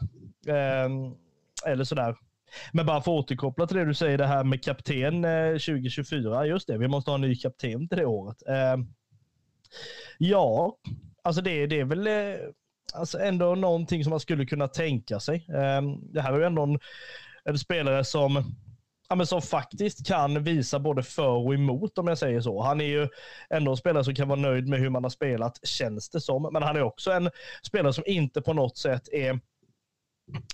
eh, eller sådär, men bara för att återkoppla till det du säger, det här med kapten eh, 2024. Just det, vi måste ha en ny kapten till det året. Eh, ja, alltså det, det är väl eh, alltså ändå någonting som man skulle kunna tänka sig. Eh, det här är ju ändå en en spelare som, ja, men som faktiskt kan visa både för och emot om jag säger så. Han är ju ändå en spelare som kan vara nöjd med hur man har spelat, känns det som. Men han är också en spelare som inte på något sätt är,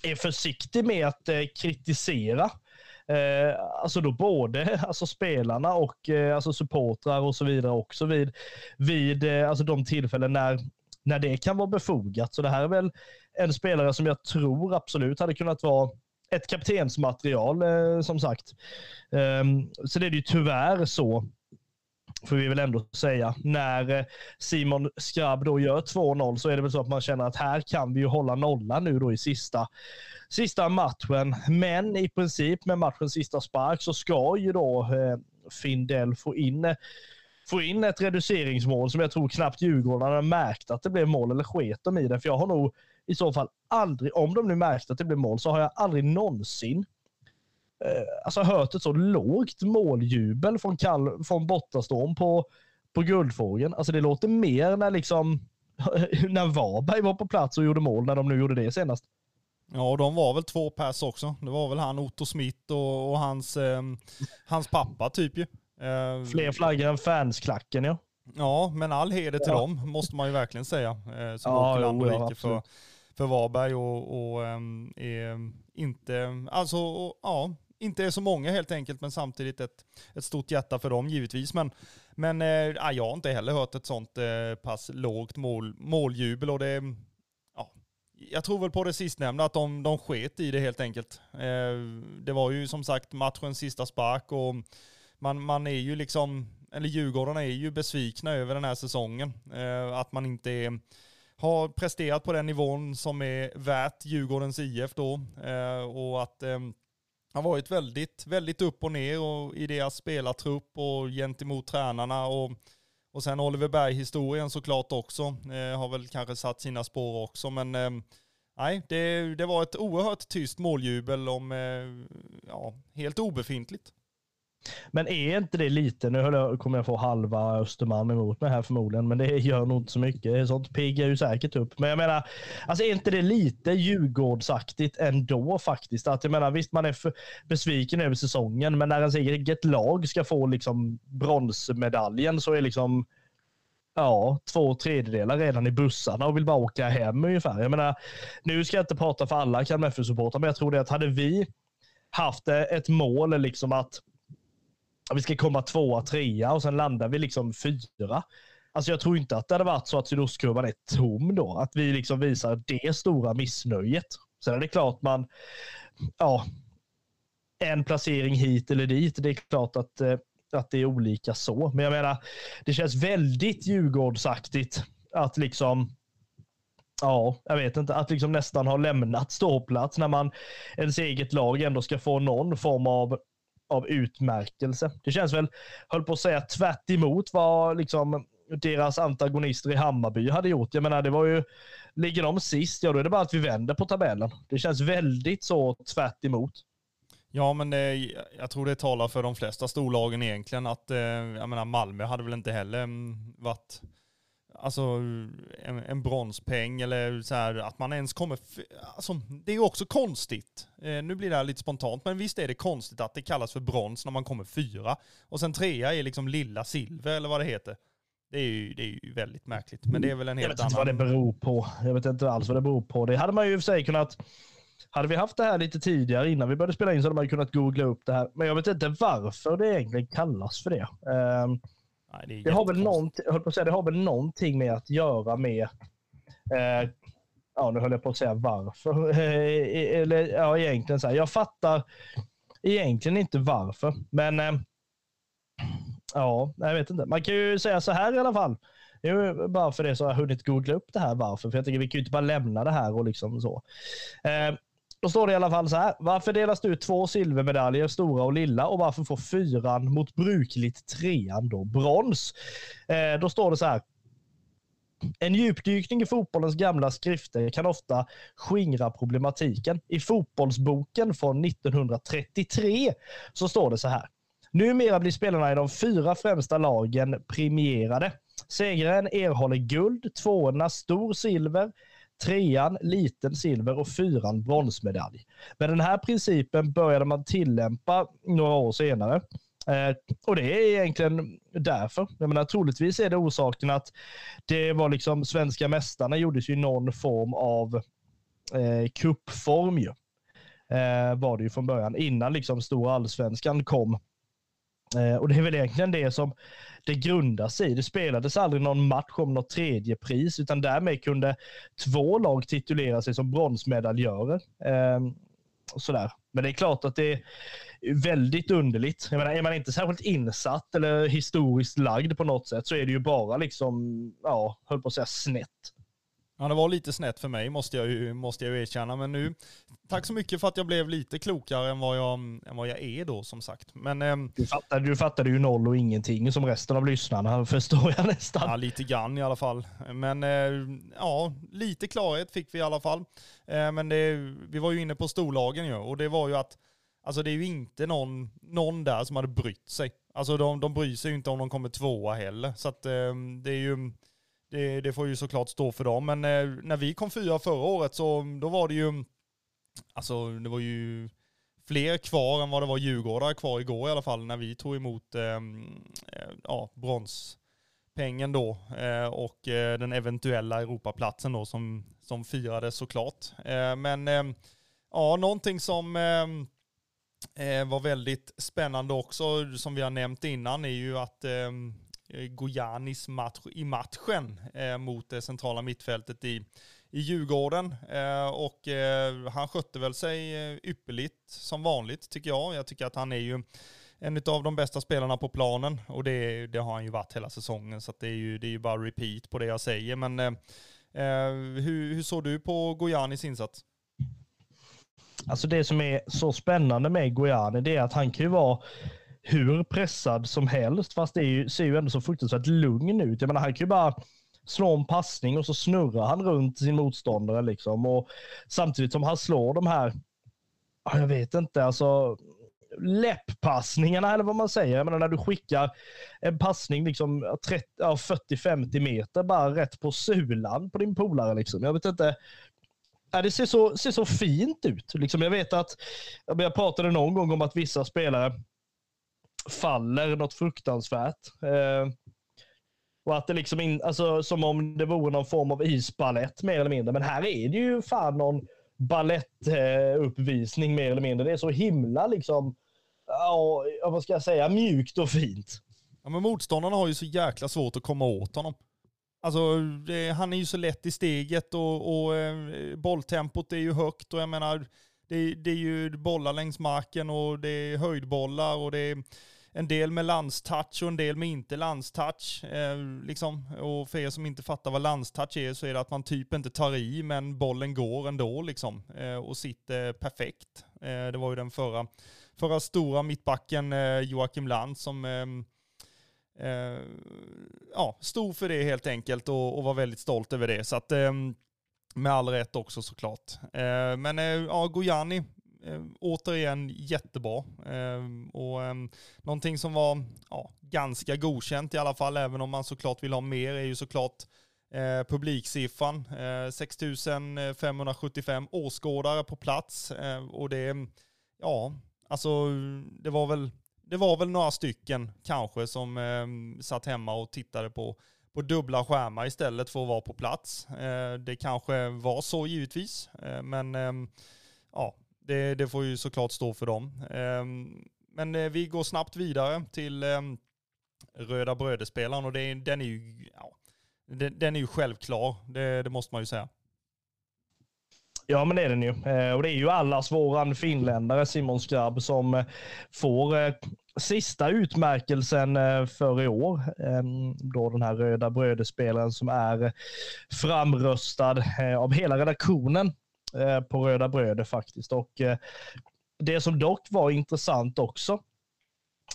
är försiktig med att eh, kritisera. Eh, alltså då både *laughs* alltså spelarna och eh, alltså supportrar och så vidare också vid, vid eh, alltså de tillfällen när, när det kan vara befogat. Så det här är väl en spelare som jag tror absolut hade kunnat vara ett kaptensmaterial eh, som sagt. Um, så det är ju tyvärr så, får vi väl ändå säga, när eh, Simon Skrabb då gör 2-0 så är det väl så att man känner att här kan vi ju hålla nollan nu då i sista, sista matchen. Men i princip med matchens sista spark så ska ju då eh, Findell få in eh, få in ett reduceringsmål som jag tror knappt Djurgården har märkt att det blev mål eller sket de i det. För jag har nog i så fall aldrig, om de nu märkte att det blev mål, så har jag aldrig någonsin alltså hört ett så lågt måljubel från, Kall, från Bottastorm på, på Guldfågeln. Alltså det låter mer när liksom *laughs* när Varberg var på plats och gjorde mål, när de nu gjorde det senast. Ja, de var väl två pers också. Det var väl han Otto Smith och, och hans, eh, hans pappa typ ju. Eh, Fler flaggor än fansklacken ja. Ja, men all heder till ja. dem måste man ju verkligen säga. Eh, som ja, åker land och rike för, för Varberg och, och um, är inte, alltså, och, ja, inte är så många helt enkelt, men samtidigt ett, ett stort hjärta för dem givetvis. Men, men eh, ah, jag har inte heller hört ett sånt eh, pass lågt mål, måljubel och det, ja, jag tror väl på det sistnämnda, att de, de sket i det helt enkelt. Eh, det var ju som sagt matchens sista spark och man, man är ju liksom, eller Djurgården är ju besvikna över den här säsongen. Eh, att man inte är har presterat på den nivån som är värt Djurgårdens IF då. Eh, och att eh, har varit väldigt, väldigt upp och ner och i deras spelartrupp och gentemot tränarna. Och, och sen Oliver Berg-historien såklart också. Eh, har väl kanske satt sina spår också. Men eh, nej, det, det var ett oerhört tyst måljubel om eh, ja, helt obefintligt. Men är inte det lite, nu jag, kommer jag få halva Östermalm emot mig här förmodligen, men det gör nog inte så mycket. Sånt piggar ju säkert upp. Men jag menar, alltså är inte det lite Djurgårdsaktigt ändå faktiskt? Att jag menar, visst man är besviken över säsongen, men när ens eget lag ska få liksom bronsmedaljen så är liksom ja, två tredjedelar redan i bussarna och vill bara åka hem ungefär. Jag menar, nu ska jag inte prata för alla Kalmar FF-supportrar, men jag tror det att hade vi haft ett mål liksom att vi ska komma tvåa, trea och sen landar vi liksom fyra. Alltså jag tror inte att det hade varit så att sydostkurvan är tom då. Att vi liksom visar det stora missnöjet. Sen är det klart man, ja, en placering hit eller dit. Det är klart att, eh, att det är olika så. Men jag menar, det känns väldigt Djurgårdsaktigt att liksom Ja, jag vet inte. Att liksom nästan ha lämnat ståplats när man ens eget lag ändå ska få någon form av av utmärkelse. Det känns väl, höll på att säga, tvärt emot vad liksom deras antagonister i Hammarby hade gjort. Jag menar, det var ju, ligger de sist, ja då är det bara att vi vänder på tabellen. Det känns väldigt så tvärt emot. Ja, men det, jag tror det talar för de flesta storlagen egentligen att, eh, jag menar Malmö hade väl inte heller mm, varit alltså en, en bronspeng eller så här att man ens kommer, alltså det är ju också konstigt. Eh, nu blir det här lite spontant, men visst är det konstigt att det kallas för brons när man kommer fyra och sen trea är liksom lilla silver eller vad det heter. Det är, ju, det är ju väldigt märkligt, men det är väl en helt annan... Jag vet inte vad det beror på. Jag vet inte alls vad det beror på. Det hade man ju i och för sig kunnat... Hade vi haft det här lite tidigare innan vi började spela in så hade man kunnat googla upp det här. Men jag vet inte varför det egentligen kallas för det. Um, Nej, det, det, har väl någonting, jag på säga, det har väl någonting med att göra med eh, ja, nu höll jag på att säga varför. *laughs* Eh, eller ja, egentligen så här. Jag fattar egentligen inte varför, men eh, ja, jag vet inte. Man kan ju säga så här i alla fall. Nu, bara för det så har jag hunnit googla upp det här varför. För jag tänker vi kan ju inte bara lämna det här och liksom så. Då står det i alla fall så här. Varför delas det ut två silvermedaljer, stora och lilla? Och varför får fyran mot brukligt trean då brons? Eh, då står det så här. En djupdykning i fotbollens gamla skrifter kan ofta skingra problematiken. I fotbollsboken från 1933 så står det så här. Numera blir spelarna i de fyra främsta lagen premierade. Segraren erhåller guld, tvåorna stor silver, trean liten silver och fyran bronsmedalj. Men den här principen började man tillämpa några år senare. Eh, och det är egentligen därför. Jag menar, troligtvis är det orsaken att det var liksom svenska mästarna gjordes ju någon form av eh, kuppform ju. Eh, var det ju från början, innan liksom stora allsvenskan kom. Eh, och det är väl egentligen det som det grundar sig i. Det spelades aldrig någon match om något tredje pris, utan därmed kunde två lag titulera sig som bronsmedaljörer. Ehm, och sådär. Men det är klart att det är väldigt underligt. Jag menar, är man inte särskilt insatt eller historiskt lagd på något sätt så är det ju bara liksom, ja, höll på att säga snett. Ja, det var lite snett för mig måste jag ju, måste jag ju erkänna. Men nu, tack så mycket för att jag blev lite klokare än vad jag, än vad jag är då som sagt. Men, ähm, du, fattade, du fattade ju noll och ingenting som resten av lyssnarna *laughs* förstår jag nästan. Ja, lite grann i alla fall. Men äh, ja, lite klarhet fick vi i alla fall. Äh, men det, vi var ju inne på storlagen ju och det var ju att Alltså det är ju inte någon, någon där som hade brytt sig. Alltså de, de bryr sig ju inte om de kommer tvåa heller. Så att eh, det är ju, det, det, får ju såklart stå för dem. Men eh, när vi kom fyra förra året så då var det ju, alltså det var ju fler kvar än vad det var Djurgårdar kvar igår i alla fall när vi tog emot ehm, eh, ja, bronspengen då eh, och eh, den eventuella Europaplatsen då som, som firades såklart. Eh, men ehm, ja, någonting som ehm, eh, var väldigt spännande också, som vi har nämnt innan, är ju att Eh, Gojanis match i matchen eh, mot det centrala mittfältet i, i Djurgården. Eh, och eh, han skötte väl sig eh, ypperligt som vanligt tycker jag. Jag tycker att han är ju en av de bästa spelarna på planen och det, det har han ju varit hela säsongen så det är ju, det är ju bara repeat på det jag säger. Men eh, hur, hur såg du på Gojanis insats? Alltså det som är så spännande med Gojani det är att han kan ju vara hur pressad som helst, fast det ju, ser ju ändå så fruktansvärt lugn ut. Jag menar, han kan ju bara slå en passning och så snurrar han runt sin motståndare liksom. Och samtidigt som han slår de här, jag vet inte, alltså läpppassningarna eller vad man säger. Jag menar när du skickar en passning liksom 40-50 meter bara rätt på sulan på din polare. Liksom. Jag vet inte Ja, det ser så, ser så fint ut. Liksom jag vet att jag pratade någon gång om att vissa spelare faller något fruktansvärt. Eh, och att det liksom in, alltså, som om det vore någon form av isballett mer eller mindre. Men här är det ju fan någon ballettuppvisning eh, mer eller mindre. Det är så himla liksom, ja, vad ska jag säga, mjukt och fint. Ja, men motståndarna har ju så jäkla svårt att komma åt honom. Alltså, det, han är ju så lätt i steget och, och eh, bolltempot är ju högt och jag menar, det, det, är ju bollar längs marken och det är höjdbollar och det är en del med landstouch och en del med inte landstouch. Eh, liksom. Och för er som inte fattar vad landstouch är så är det att man typ inte tar i men bollen går ändå liksom eh, och sitter perfekt. Eh, det var ju den förra, förra stora mittbacken eh, Joakim Land som ehm, eh, ja, stod för det helt enkelt och, och, var väldigt stolt över det. Så att, eh, med all rätt också såklart. Eh, men eh, ja, Gojani, eh, återigen jättebra. Eh, och eh, någonting som var ja, ganska godkänt i alla fall, även om man såklart vill ha mer, är ju såklart eh, publiksiffran. Eh, 6575 åskådare på plats. Eh, och det, ja, alltså det var väl det var väl några stycken kanske som eh, satt hemma och tittade på, på dubbla skärmar istället för att vara på plats. Eh, det kanske var så givetvis, eh, men eh, ja, det, det, får ju såklart stå för dem. Ehm, men eh, vi går snabbt vidare till ehm, Röda Brödespelaren och det, den är ju, ja, den, den är ju självklar, det, det måste man ju säga. Ja, men det är den ju. Eh, och det är ju allas våran finländare Simon Skrabb som eh, får sista utmärkelsen för i år. Ehm, då den här röda brödespelaren som är framröstad av hela redaktionen Eh, på Röda Bröder faktiskt. Och eh, det som dock var intressant också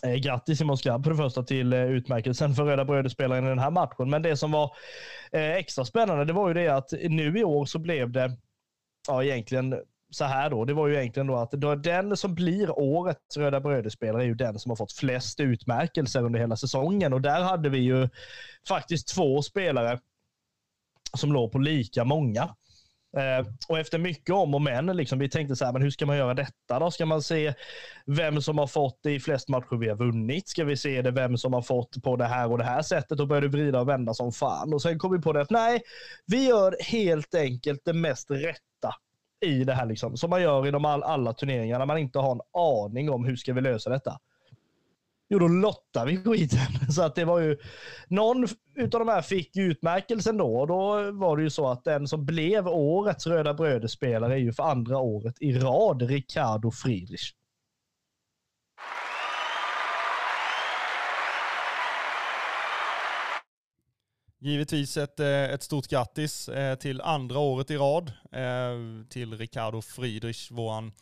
eh, Grattis Simon Skrabb för det första till utmärkelsen för Röda Bröderspelaren i den här matchen. Men det som var extra spännande det var ju det att nu i år så blev det ja, egentligen så här då. Det var ju egentligen då att då den som blir årets Röda Bröderspelare är ju den som har fått flest utmärkelser under hela säsongen och där hade vi ju faktiskt två spelare som låg på lika många. Eh, och efter mycket om och men, liksom, vi tänkte så här, men hur ska man göra detta då? Ska man se vem som har fått det i flest matcher vi har vunnit? Ska vi se det vem som har fått på det här och det här sättet? Och började vrida och vända som fan. Och sen kom vi på det att nej, vi gör helt enkelt det mest rätta i det här, liksom, som man gör inom all, alla turneringar när man inte har en aning om hur ska vi lösa detta. Jo, då lottar vi skiten. *laughs* Så att det var ju, någon utav de här fick utmärkelsen då och då var det ju så att den som blev årets Röda Bröder-spelare är ju för andra året i rad Ricardo Friedrich. Givetvis ett, eh, ett stort grattis eh, till andra året i rad eh, till Ricardo Friedrich, våran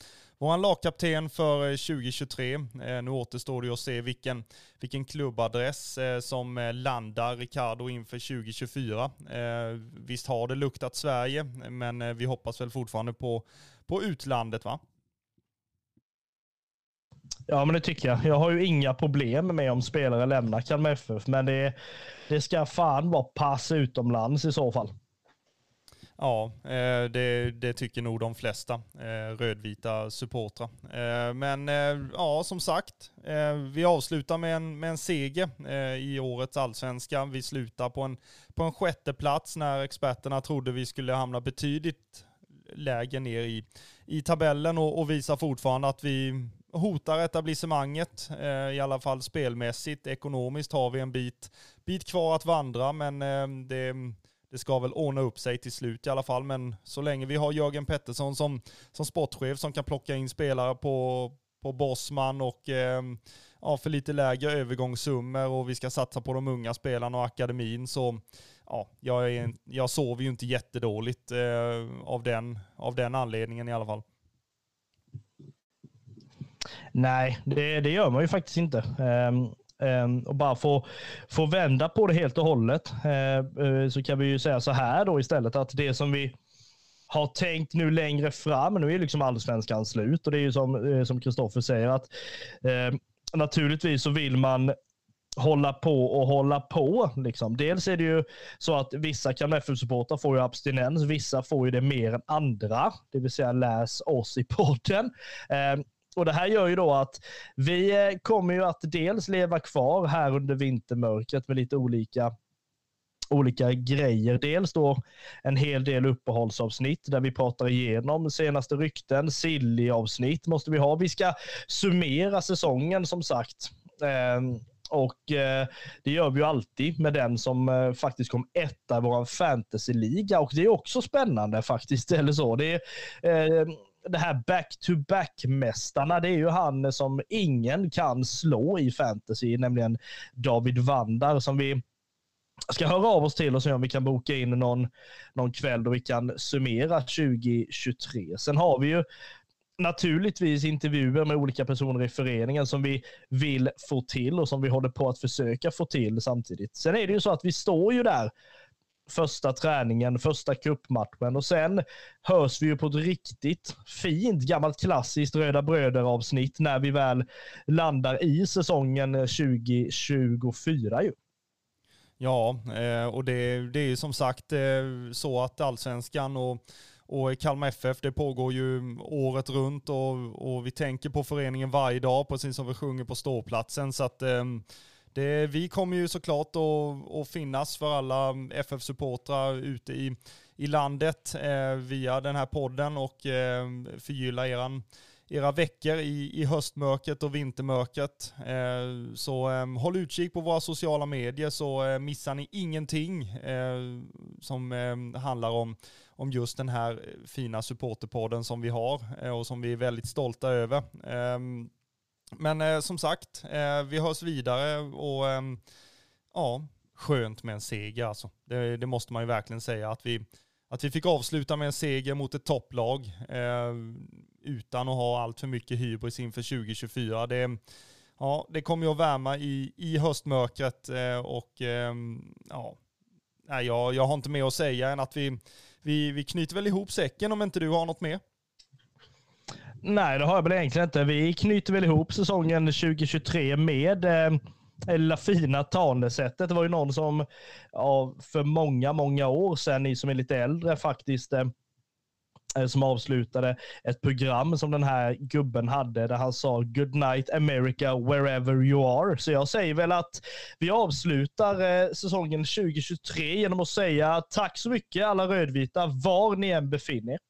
vår lagkapten för eh, 2023. Eh, nu återstår det att se vilken, vilken klubbadress eh, som landar Ricardo inför 2024. Visst har det luktat Sverige, men vi hoppas väl fortfarande på, på utlandet va? Ja, men det tycker jag. Jag har ju inga problem med om spelare lämnar Kalmar FF, men det, det ska fan vara pass utomlands i så fall. Ja, eh, det, det, tycker nog de flesta eh, rödvita supportrar. Eh, men ja, som sagt, vi avslutar med en, med en seger i årets allsvenska. Vi slutar på en, på en sjätte plats när experterna trodde vi skulle hamna betydligt lägre ner i, i tabellen och, och visar fortfarande att vi hotar etablissemanget, i alla fall spelmässigt. Ekonomiskt har vi en bit, bit kvar att vandra, men det det ska väl ordna upp sig till slut i alla fall, men så länge vi har Jörgen Pettersson som, som sportchef som kan plocka in spelare på, på Bosman och eh, ja, för lite lägre övergångssummor och vi ska satsa på de unga spelarna och akademin så ja, jag, är, jag sover ju inte jättedåligt eh, av, den, av den anledningen i alla fall. Nej, det, det gör man ju faktiskt inte. Um, Ehm, och bara få, få vända på det helt och hållet eh, eh, så kan vi ju säga så här då istället att det som vi har tänkt nu längre fram, nu är liksom allsvenskan slut och det är ju som eh, som Kristoffer säger att ehm, naturligtvis så vill man hålla på och hålla på. Liksom. Dels är det ju så att vissa KMF-supportrar får ju abstinens, vissa får ju det mer än andra, det vill säga läs oss i podden. Eh, och Det här gör ju då att vi eh, kommer ju att dels leva kvar här under vintermörkret med lite olika olika grejer. Dels då en hel del uppehållsavsnitt där vi pratar igenom senaste rykten. Silly-avsnitt måste vi ha. Vi ska summera säsongen som sagt. Ehm, och eh, det gör vi ju alltid med den som eh, faktiskt kom etta i vår fantasyliga. Och det är också spännande faktiskt. *laughs* Eller så. Det är, ehm, det här back-to-back-mästarna, det är ju han som ingen kan slå i fantasy, nämligen David Vandar som vi ska höra av oss till och se om vi kan boka in någon, någon kväll då vi kan summera 2023. Sen har vi ju naturligtvis intervjuer med olika personer i föreningen som vi vill få till och som vi håller på att försöka få till samtidigt. Sen är det ju så att vi står ju där första träningen, första kuppmatchen och sen hörs vi ju på ett riktigt fint gammalt klassiskt Röda Bröder avsnitt när vi väl landar i säsongen 2024 ju. Ja, eh, och det, det är ju som sagt eh, så att allsvenskan och och Kalmar FF, det pågår ju året runt och, och vi tänker på föreningen varje dag, precis som vi sjunger på ståplatsen. Så att eh, det, vi kommer ju såklart att, finnas för alla FF-supportrar ute i, i landet eh, via den här podden och eh, förgylla eran, era veckor i, i höstmörkret och vintermörkret. Eh, så eh, håll utkik på våra sociala medier så eh, missar ni ingenting eh, som eh, handlar om, om just den här fina supporterpodden som vi har eh, och som vi är väldigt stolta över. Eh, men eh, som sagt, eh, vi hörs vidare och eh, ja, skönt med en seger alltså. Det, det, måste man ju verkligen säga att vi, att vi fick avsluta med en seger mot ett topplag eh, utan att ha allt för mycket hybris inför 2024. Det, ja, det kommer ju att värma i, i höstmörkret eh, och ehm, ja, jag, jag har inte mer att säga än att vi, vi, vi knyter väl ihop säcken om inte du har något mer. Nej, det har jag väl egentligen inte. Vi knyter väl ihop säsongen 2023 med eh, det lilla fina tanesättet. Det var ju någon som ja, för många, många år sedan, ni som är lite äldre faktiskt, eh, eh, som avslutade ett program som den här gubben hade där han sa Good night America wherever you are. Så jag säger väl att vi avslutar eh, säsongen 2023 genom att säga tack så mycket alla rödvita var ni än befinner er.